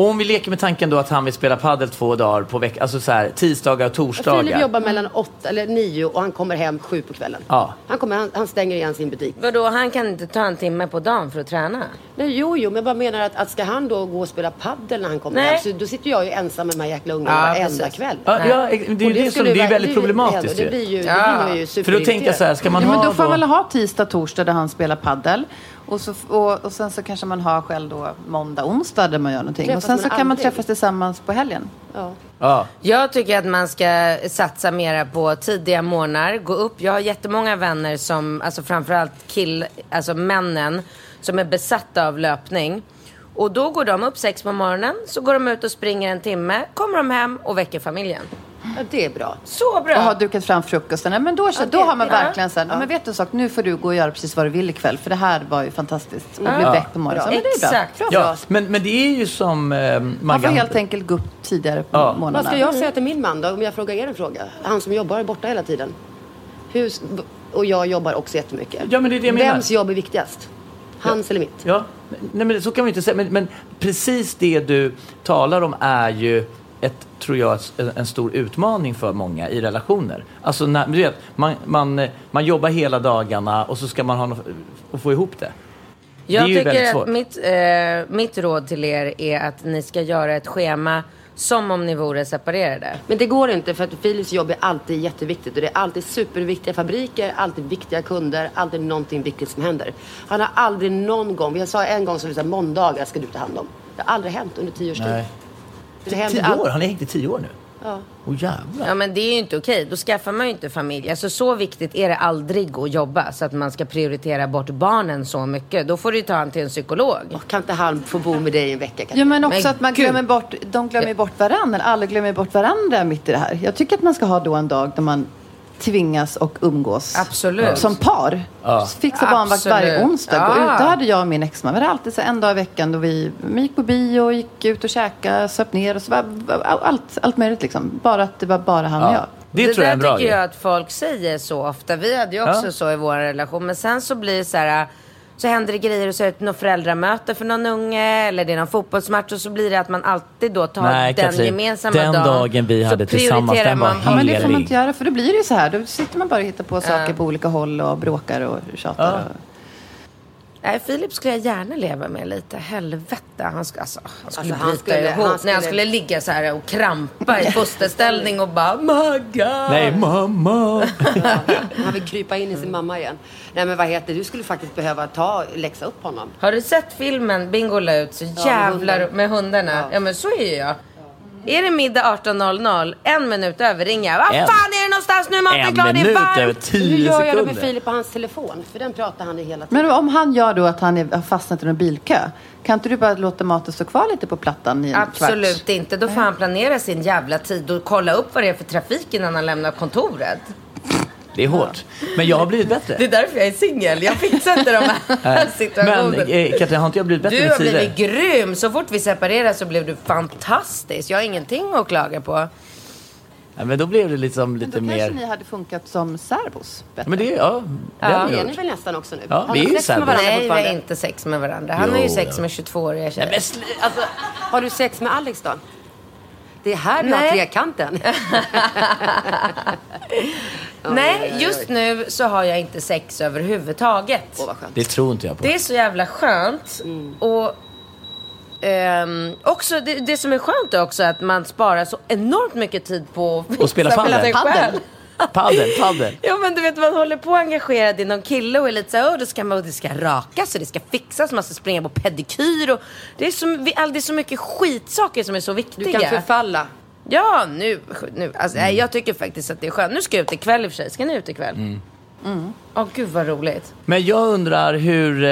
Om vi leker med tanken då att han vill spela paddel två dagar på veckan, alltså så här, tisdagar och Filip torsdagar. jobbar mellan åtta eller nio och han kommer hem sju på kvällen. Ja. Han, kommer, han, han stänger igen sin butik. Vadå, han kan inte ta en timme på dagen för att träna? Nej, jo, jo, men jag bara menar att, att ska han då gå och spela paddel när han kommer Nej. hem så då sitter jag ju ensam med de här jäkla ungarna Ja, varenda precis. kväll. Ja, ja, det är ju Och det, som, det är väldigt det- problematiskt Det ju. blir ju, Ja. då blir man ju För då tänker jag så här, ska man Ja, men ha då får då... man väl ha tisdag, torsdag där han spelar paddel. Och, så, och, och sen så kanske man har själv då måndag, onsdag där man gör någonting. Träffas och sen man så kan man aldrig? träffas tillsammans på helgen. Ja. Ja. Jag tycker att man ska satsa mera på tidiga morgnar, gå upp. Jag har jättemånga vänner som, alltså framförallt kill, alltså männen, som är besatta av löpning. Och då går de upp sex på morgonen, så går de ut och springer en timme, kommer de hem och väcker familjen. Ja, det är bra. Så bra! Och har dukat fram frukosten. Ja, men då, Ja, då har man verkligen så här, ja. men vet du en sak, nu får du gå och göra precis vad du vill ikväll. För det här var ju fantastiskt. Och bli Ja. väckt på morgonen. Så, men det är bra. Exakt. Ja, men, men det är ju som eh, Man får helt enkelt gå upp tidigare på Ja. morgonen. Vad ska jag säga till min man då, om jag frågar er en fråga? Han som jobbar är borta hela tiden. Hur, och jag jobbar också jättemycket. Ja, men det är det jag menar. Vems jobb är viktigast? Hans eller mitt? Ja, nej men så kan vi inte säga. Men, men precis det du talar om är ju ett, tror jag, en stor utmaning för många i relationer. Alltså, när, du vet, man, man, man jobbar hela dagarna och så ska man ha något, och få ihop det. Jag det är ju väldigt tycker svårt. att mitt, eh, mitt råd till er är att ni ska göra ett schema som om ni vore separerade. Men det går inte för att Philips jobb är alltid jätteviktigt och det är alltid superviktiga fabriker, alltid viktiga kunder, alltid någonting viktigt som händer. Han har aldrig någon gång, vi sa en gång så sa måndagar ska du ta hand om. Det har aldrig hänt under tio års tid. Nej. Det händer Tio all- år? Han är hängt i tio år nu? Ja. Åh jävlar. Ja men det är ju inte okej. Då skaffar man ju inte familj. Alltså så viktigt är det aldrig att jobba så att man ska prioritera bort barnen så mycket. Då får du ju ta han till en psykolog. Och kan inte han få bo med dig en vecka? Ja, men också Men att man gud. glömmer bort, de glömmer bort varandra. Alla glömmer bort varandra mitt i det här. Jag tycker att man ska ha då en dag där man tvingas och umgås. Absolut. Som par. Ja. Fixa barnvakt varje onsdag. Gå Ja. ut. Då hade jag och min exman. Vi hade alltid så en dag i veckan då vi vi gick på bio, gick ut och käkade, söp ner och så var, allt, allt möjligt liksom. Bara att det var bara han och jag. Det, tror jag är bra tycker jag att folk säger så ofta. Vi hade ju också Ja. så i vår relation. Men sen så blir det så här. Så händer det grejer och så är det något föräldramöte för någon unge eller det är någon fotbollsmatch och så blir det att man alltid då tar Nej, den Katrin. gemensamma Den dagen. dagen vi hade tillsammans, den var man- Ja, men det får man Helig. inte göra för då blir det ju så här. Då sitter man bara och hittar på saker på olika håll och bråkar och tjatar. Ja. Och... Nej, Filip skulle jag gärna leva med lite. Helvete. Han, ska, alltså, han skulle Alltså, han bryta skulle- ihop. han När han skulle- skulle ligga så här och krampa i [LAUGHS] fosterställning och bara Magga! Nej, mamma. [LAUGHS] Han vill krypa in i sin mamma igen. Nej men vad heter? Du skulle faktiskt behöva ta, läxa upp honom. Har du sett filmen Bingo la ut så jävlar hunden. med hundarna? Ja. Ja. men så är ju jag. Är det middag 18.00, en minut över ringer jag. Vad En- fan är det någonstans nu? Maten är klar, det är minut över varmt. Hur tio gör jag det med sekunder. Filip på hans telefon? För den pratar han i hela tiden. Men om han gör då att han är, har fastnat i en bilkö. Kan inte du bara låta maten stå kvar lite på plattan i en Absolut kvart? inte. Då får han planera sin jävla tid och kolla upp vad det är för trafik innan han lämnar kontoret. Det är hårt. Men jag har blivit bättre. Det är därför jag är singel. Jag fixar inte de här [LAUGHS] Nej. situationerna. Men eh, Katrin, har inte jag blivit bättre Du har blivit grym. Så fort vi separerade så blev du fantastisk. Jag har ingenting att klaga på. Ja, men då blev det liksom Men lite då kanske mer... ni hade funkat som särbos bättre. Men det, ja, det Ja, Det är ni väl nästan också nu? Ja, Har vi är ju särbos. varandra Nej, vi har inte sex med varandra. Han har ju Jo, sex ja. med 22-åriga tjejer. Men sl- alltså, har du sex med Alex då? Det är här du har Nej. trekanten. [LAUGHS] Nej, just nu så har jag inte sex överhuvudtaget. Skönt. Det tror inte jag på. Det är så jävla skönt. Och ehm, också, det, det som är skönt är också att man sparar så enormt mycket tid på att spela [LAUGHS] fixa padel. paddel. Ja men du vet man håller på engagerad i någon kille och är lite såhär, "Åh, då ska man, det ska rakas och det ska fixas, man ska springa på pedikyr och det är så, det är så mycket skitsaker som är så viktiga. Du kan förfalla. Ja, nu, nu alltså, nej, jag tycker faktiskt att det är skönt. Nu ska jag ut ikväll i och för sig. Ska ni ut ikväll? Mm. Åh gud vad roligt. Men jag undrar hur... Eh,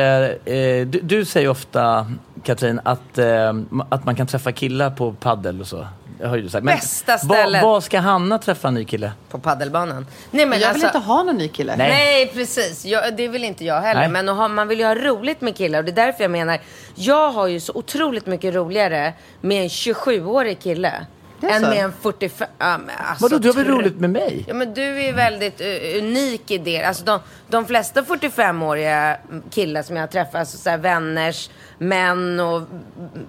eh, du, du säger ofta, Katrin, att, eh, att man kan träffa killar på paddel och så. Det har ju sagt. Bästa stället. Vad ska Hanna träffa en ny kille? På paddelbanan. Nej men jag alltså, vill inte ha någon ny kille. Nej. Nej, precis. Jag, det vill inte jag heller. Nej. Men ha, man vill ju ha roligt med killar. Och det är därför jag menar, jag har ju så otroligt mycket roligare med en 27-årig kille. Än med en 45... Ja, men alltså, Vadå, du har väl roligt med mig? Ja men du är väldigt uh, unik i det. Alltså de, de flesta 45-åriga killar som jag har träffat, alltså så här vänners män och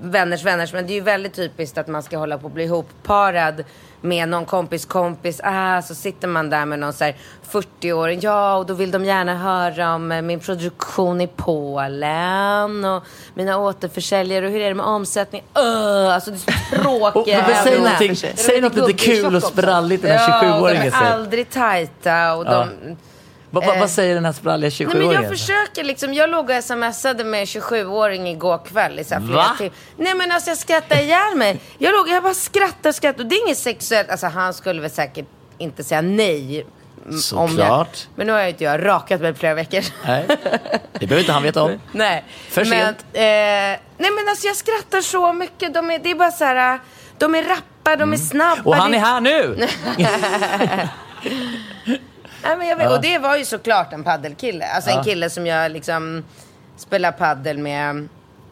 vänners vänners. Men det är ju väldigt typiskt att man ska hålla på att bli ihopparad med någon kompis kompis. Ah, så sitter man där med någon så här 40-åring. Ja, och då vill de gärna höra om eh, min produktion i Polen och mina återförsäljare och hur är det med omsättning. Uh, alltså det är så [LAUGHS] Och, tråkiga men säg ämnen. någonting, säg något lite kul och spralligt den här Ja, och de 27-åringen är säger. aldrig tajta och de... Vad vad- eh, vad säger den här spralliga Nej, men 27-åringen? jag försöker liksom, jag låg och smsade med en 27-åring igår kväll i så här flera Va? timmar. Nej men alltså jag skrattade ihjäl mig. Jag låg, jag bara skrattade och skrattade och det är inget sexuellt, alltså han skulle väl säkert inte säga nej. mm, Såklart. men nu har jag inte jag rakat mig på flera veckor. Nej, det behöver inte han veta om. [LAUGHS] Nej. För men, sent. Eh, nej men alltså jag skrattar så mycket. De är, det är bara så här, de är rappa, de är snabba. Mm. Och han är här nu! [LAUGHS] [LAUGHS] Nej, men jag vet. Och det var ju såklart en paddelkille. Alltså en kille som jag liksom spelar paddel med.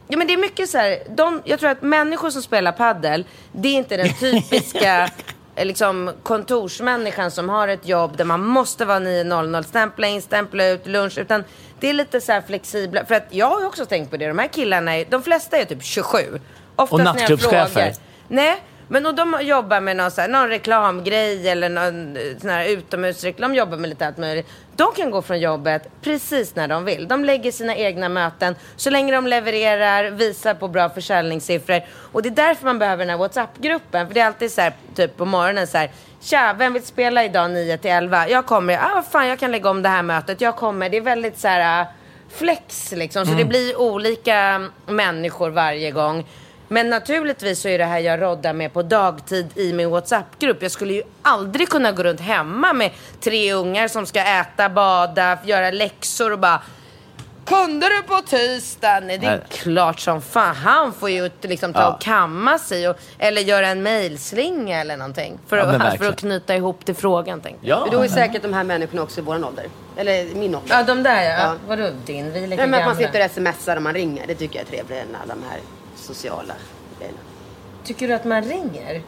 Ja men det är mycket så här, de, jag tror att människor som spelar paddel, det är inte den [LAUGHS] typiska eh, liksom, kontorsmänniskan som har ett jobb där man måste vara 9.00, stämpla in, stämpla ut, lunch. Utan det är lite så här flexibla. För att jag har ju också tänkt på det, de här killarna, är, de flesta är typ 27. Oftast Och när jag nattklubbschefer. frågar- Nej, men och de jobbar med någon, så här, någon reklamgrej eller någon eh, sån här utomhusreklam. De jobbar med lite allt möjligt. De kan gå från jobbet precis när de vill. De lägger sina egna möten så länge de levererar, visar på bra försäljningssiffror. Och det är därför man behöver den här WhatsApp-gruppen. För det är alltid så här, typ på morgonen så här. Tja, vem vill spela idag 9 till 11? Jag kommer. Ah, vad fan, jag kan lägga om det här mötet. Jag kommer. Det är väldigt så här flex liksom. Så det blir olika människor varje gång. Men naturligtvis så är det här jag roddar med på dagtid i min WhatsApp-grupp. Jag skulle ju aldrig kunna gå runt hemma med tre ungar som ska äta, bada, göra läxor och bara kunde du på tisdag? Nej, det är Nej. klart som fan. Han får ju liksom ta Ja. och kamma sig och, eller göra en mejlslinga eller någonting. För, Ja, men att, för verkligen. att knyta ihop till frågan tänkte jag. Ja. Då är säkert de här människorna också i våran ålder. Eller min ålder. Ja, de där ja. Ja. Vadå din? Vi är lika Nej, men att man sitter och smsar och man ringer. Det tycker jag är trevligare än alla de här sociala grejerna. Tycker du att man ringer?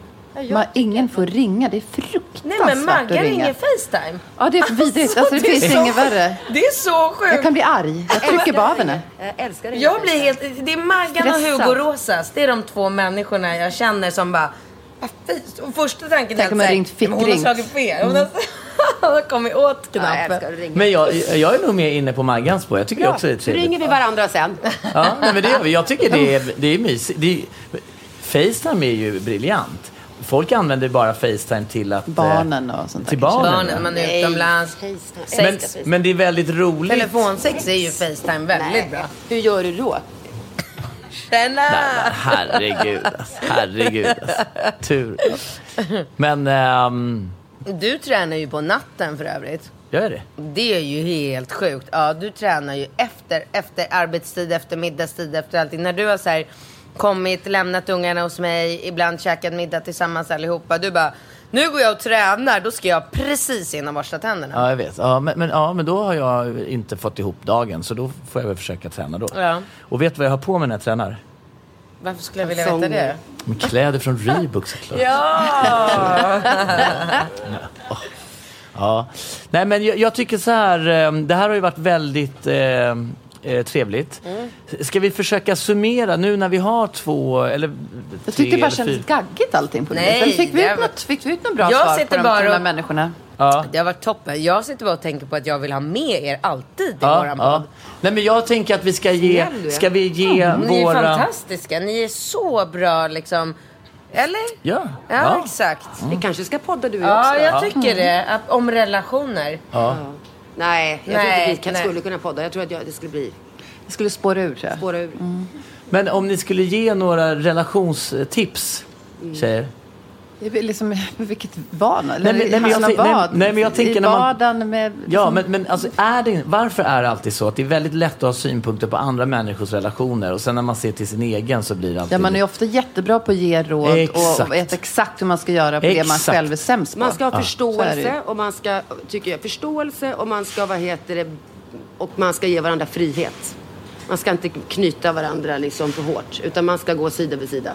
Man, ingen får ringa. Det är fruktansvärt Nej men Maggan ringer Facetime. Ja, det är vidrigt. Alltså, det det är finns så inget värre. Det är så sjukt. Jag kan bli arg. Jag trycker bara av henne. Jag älskar det. Jag blir helt... Det är Maggan och. Hugo Rosas. Det är de två människorna jag känner som bara... "Ah, fy." Och första tanken Tänk om är jag att ringt säga, "Men hon har fickringt." slagit fel. Hon har, hon har kommit åt Ja, jag knappen. ringa. Men jag, jag är nog mer inne på Maggans spår. Jag tycker också det är trevligt. ringer vi varandra sen. Ja, nej, men det gör vi. Jag tycker det är, [LAUGHS] det är mysigt. Det är, Facetime är ju briljant. Folk använder bara Facetime till att... eh, Barnen och sånt där. Till barnen. Barnen, man är utomlands. FaceTime. Men, men det är väldigt roligt. Telefonsex är ju Facetime väldigt Nej. bra. Hur gör du då? Tjena! Nej, men herregud alltså. Herregud alltså. Tur. [LAUGHS] Men, ehm, Du tränar ju på natten för övrigt. gör jag det? Det är ju helt sjukt. Ja, du tränar ju efter, efter arbetstid, efter middagstid, efter allting. När du har så här kommit, lämnat ungarna hos mig, ibland käkat middag tillsammans allihopa. Du bara, Nu går jag och tränar, då ska jag precis innan borsta tänderna. Ja, jag vet. Ja, men, men, ja, men då har jag inte fått ihop dagen, så då får jag väl försöka träna då. Ja. Och vet du vad jag har på mig när jag tränar? Varför skulle jag vilja veta det? Med kläder från Reebok såklart. [LAUGHS] Ja! Ja. Nej, men jag, jag tycker så här, eh, det här har ju varit väldigt eh, eh, trevligt. Mm. Ska vi försöka summera nu när vi har två eller Jag tre tyckte det bara kändes gaggigt allting på det. Nej, Sen fick vi, ut var- något, fick vi ut något bra Jag svar på de, bara de här människorna? Ja. Det har varit toppen. Jag sitter bara och tänker på att jag vill ha med er alltid i Ja, våran ja. podd. Nej, men jag tänker att vi ska ge, Snäll ska vi ge Ni är våra... fantastiska. Ni är så bra liksom. Eller? Ja. Ja, ja. exakt. Vi kanske ska podda du Ja, också. jag tycker det. Att, om relationer. ja. Nej, jag tror Nej, inte vi kan, nej. skulle kunna podda. Jag tror att jag, det skulle bli Det skulle spåra ur tror jag. spåra ur. Men om ni skulle ge några relationstips, tjejer? Det är liksom, vilket vad? Eller Nej, men- nej, men jag nej, vad? nej, men jag tänker I när man- vardagen med... Ja, liksom- men, men alltså, är det, varför är det alltid så att det är väldigt lätt att ha synpunkter på andra människors relationer och sen när man ser till sin egen så blir det alltid... Ja, man är ofta jättebra på att ge råd Exakt. och vet exakt hur man ska göra på det man Exakt. själv är sämst på. Man ska ha förståelse ju. och man ska, tycker jag, förståelse och man ska, vad heter det, och man ska ge varandra frihet. Man ska inte knyta varandra liksom för hårt, utan man ska gå sida vid sida.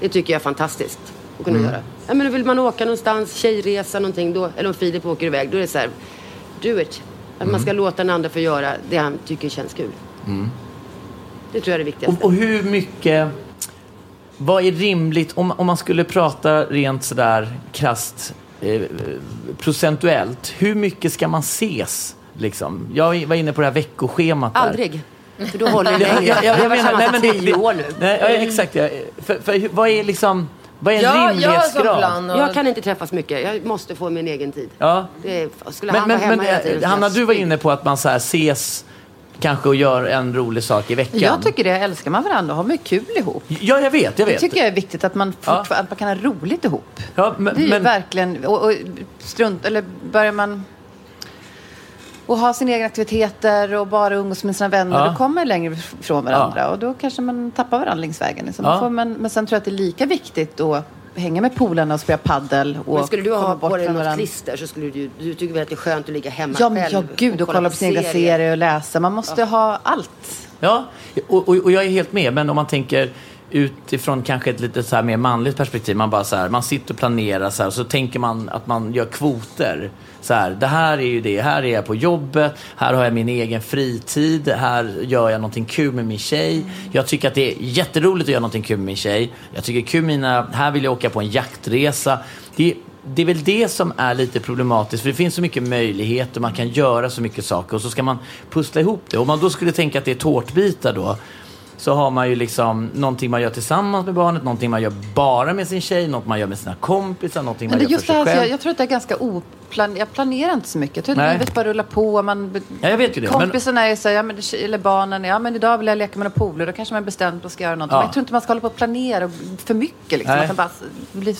Det tycker jag är fantastiskt att kunna göra. Ja, men vill man åka någonstans, tjejresa någonting, då, eller om Filip åker iväg, då är det så här, do it. Att man ska låta den andra få göra det han tycker känns kul. Det tror jag är det viktigaste. och, och hur mycket... Vad är rimligt om, om man skulle prata rent sådär krasst eh, procentuellt? Hur mycket ska man ses? Liksom? Jag var inne på det här veckoschemat där. Aldrig. För då håller det [LAUGHS] ja, Jag har jag varit menar, nej, men det, tio år nu. nej, ja, exakt. Ja. För, för, vad är liksom... Vad är en Ja, jag rimlighetsgrad? plan. Och... Jag kan inte träffas mycket. Jag måste få min egen tid. Ja. Det är, skulle Men, han men, vara hemma men hela tiden eh, så Hanna, jag du var inne på att man så här ses kanske och gör en rolig sak i veckan. Jag tycker det. Älskar man varandra har man kul ihop. Ja, jag vet. Jag Det vet. tycker jag är viktigt att man, Ja. att man kan ha roligt ihop. Ja, men, Det är ju men, verkligen... Och, och strunt, eller börjar man och ha sina egna aktiviteter och bara umgås med sina vänner, Ja. då kommer man längre ifrån varandra. Och då kanske man tappar varandra längs vägen. Liksom. Ja. Man, men sen tror jag att det är lika viktigt att hänga med polarna och spela paddel och Men skulle du komma ha på dig något varandra. klister så skulle du, du tycker väl att det är skönt att ligga hemma Ja, men själv ja, gud, och kolla på sina egna serier och läsa. Man måste ha allt. ja, och, och, och jag är helt med. Men om man tänker utifrån kanske ett lite så här mer manligt perspektiv. Man bara så här, man sitter och planerar så här, och så tänker man att man gör kvoter. Så här, det här är ju det, här är jag på jobbet, här har jag min egen fritid, här gör jag någonting kul med min tjej. Jag tycker att det är jätteroligt att göra någonting kul med min tjej. Jag tycker det är kul med mina, här vill jag åka på en jaktresa. Det, det är väl det som är lite problematiskt, för det finns så mycket möjligheter, man kan göra så mycket saker och så ska man pussla ihop det. Om man då skulle tänka att det är tårtbitar då, så har man ju liksom någonting man gör tillsammans med barnet, någonting man gör bara med sin tjej, något man gör med sina kompisar, någonting Men man gör för sig här, så själv. jag, jag tror att det är ganska oplan... Jag planerar inte så mycket. Jag tror att Nej. livet bara rullar på. Man... Ja, jag vet ju det, men- Kompisarna är så här, ja, men, eller barnen, ja men idag vill jag leka med några polare. Då kanske man bestämt och ska göra något. Ja. Men jag tror inte man ska hålla på och planera för mycket. Liksom. Nej. Att man bara blir...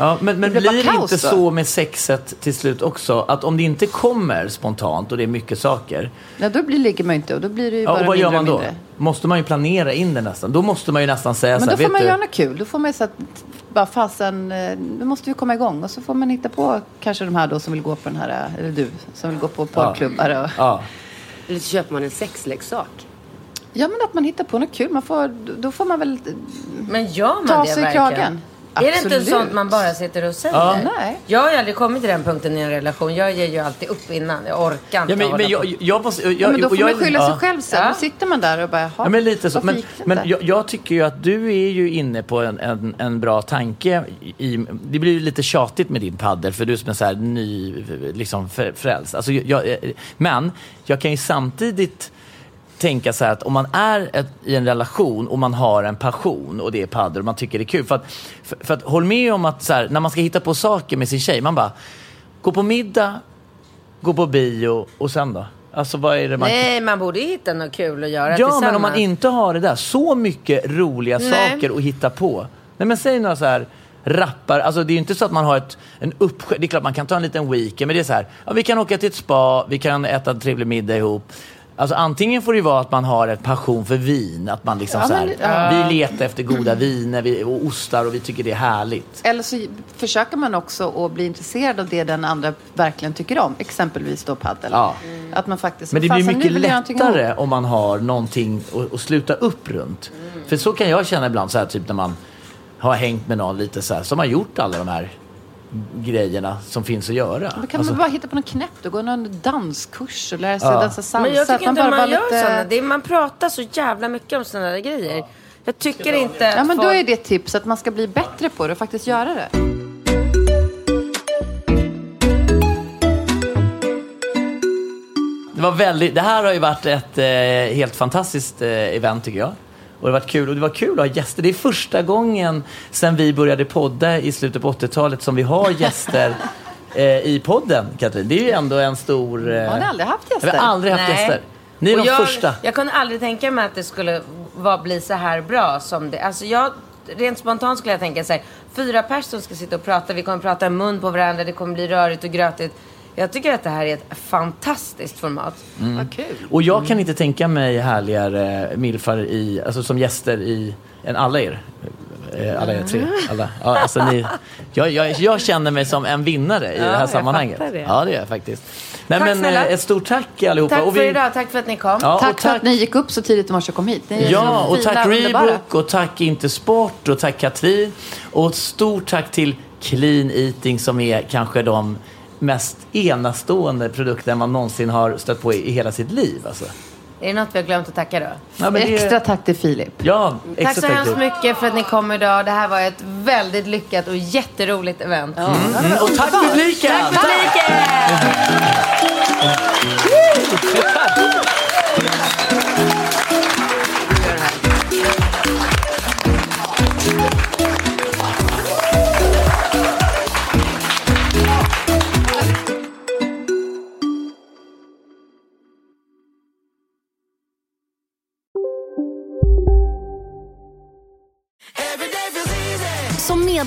Ja, men men Det blir det inte då. så med sexet till slut också? Att om det inte kommer spontant och det är mycket saker. Ja, då blir, ligger man inte och då blir det ju Ja, bara och vad mindre gör man då? mindre. Måste man ju planera in det nästan. Då måste man ju nästan säga Men så då här, får vet man du, göra något kul. Då får man ju så att, bara fasen, eh, nu måste vi komma igång. Och så får man hitta på kanske de här då som vill gå på den här, eh, eller du, som vill gå på porrklubbar. Och, Ja. Eller så köper man en sexleksak. ja, men att man hittar på något kul. Man får, då får man väl Men gör man ta det sig i verkligen? Kragen. Är det inte Absolut. sånt man bara sitter och säger? Ja. Nej. Jag har ju aldrig kommit till den punkten i en relation. Jag ger ju alltid upp innan. Jag orkar inte Ja, men, men jag, jag måste... Jag, Ja, men då och får jag, man skylla sig själv sen. Ja. Då sitter man där och bara, jaha, Ja, men lite så. Men, men jag, jag tycker ju att du är ju inne på en, en, en bra tanke. I, det blir ju lite tjatigt med din paddel för du som är så här ny, liksom frä- frälst. Alltså, jag, jag- men jag kan ju samtidigt tänka så här att om man är ett, i en relation och man har en passion och det är paddel och man tycker det är kul. För att, för, för att håll med om att så här, när man ska hitta på saker med sin tjej, man bara gå på middag, gå på bio och sen då? Alltså vad är det man... Nej, man borde hitta något kul att göra Ja, tillsammans. men om man inte har det där, så mycket roliga Nej. saker att hitta på. Nej, men säg några så här rappar, alltså det är ju inte så att man har ett, en uppsjö, det är klart man kan ta en liten weekend, men det är så här, ja, vi kan åka till ett spa, vi kan äta en trevlig middag ihop. Alltså antingen får det ju vara att man har en passion för vin, att man liksom Ja, så men- här, ja. vi letar efter goda viner vi, och ostar och vi tycker det är härligt. Eller så försöker man också att bli intresserad av det den andra verkligen tycker om. Exempelvis då paddel. Ja. Att man faktiskt... Men det "Fan, blir mycket lättare ihop." om man har någonting att, att sluta upp runt. Mm. För så kan jag känna ibland, så här, typ när man har hängt med någon lite så här, som har gjort alla de här grejerna som finns att göra. Då kan Alltså, man bara hitta på något knäppt och gå någon danskurs och lära sig Ja. dansa salsa. Men jag Att tycker inte man, bara gör lite- sådana. Det är, man pratar så jävla mycket om sådana där grejer. Jag tycker inte Ja, men då är det tips att man ska bli bättre på det och faktiskt göra det. Det, var väldigt, det här har ju varit ett eh, helt fantastiskt eh, event tycker jag. Och det har varit kul. Och det var kul att ha gäster. Det är första gången sedan vi började podda i slutet på 80-talet som vi har gäster [LAUGHS] eh, i podden, Katrin. Det är ju ändå en stor... Eh, Har ni aldrig haft gäster? Vi har aldrig haft Nej. gäster. Ni är Och de jag, första. Jag kunde aldrig tänka mig att det skulle vara, bli så här bra som det. Alltså jag, rent spontant skulle jag tänka så här. Fyra personer ska sitta och prata. Vi kommer prata mun på varandra. Det kommer bli rörigt och grötigt. Jag tycker att det här är ett fantastiskt format. Vad kul. Och jag kan inte tänka mig härligare milfar i, alltså som gäster i, än alla er. Eh, Alla er tre. Alla. Ja, alltså ni, jag, jag, jag känner mig som en vinnare i det här sammanhanget. det. Ja, det gör jag faktiskt. Nej, Tack men, snälla. eh, ett stort tack allihopa. Tack Och för vi- idag. Tack för att ni kom. Ja, Tack, och för att ni gick upp så tidigt i morse och kom hit. Ni är Ja, och tack. Reebok och tack Intersport och tack Katrin. Och stort tack till Clean Eating som är kanske de mest enastående produkter man någonsin har stött på i, i hela sitt liv. Alltså. Är det något vi har glömt att tacka då? Ja, men det- Extra tack till Filip. Ja, Tack så hemskt till. mycket för att ni kom idag. Det här var ett väldigt lyckat och jätteroligt event. Mm, och tack publiken! Tack publiken!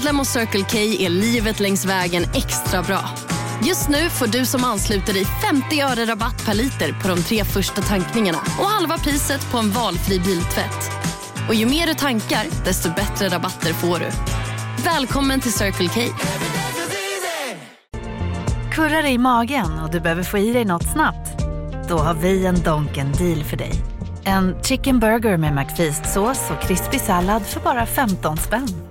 Medlem hos Circle K är livet längs vägen extra bra. Just nu får du som ansluter dig 50 öre rabatt per liter på de tre första tankningarna och halva priset på en valfri biltvätt. Och ju mer du tankar, desto bättre rabatter får du. Välkommen till Circle K. Kurrar i magen och du behöver få i dig något snabbt? Då har vi en Donken deal för dig. En chicken burger med McFeast-sås och krispig sallad för bara 15 spänn.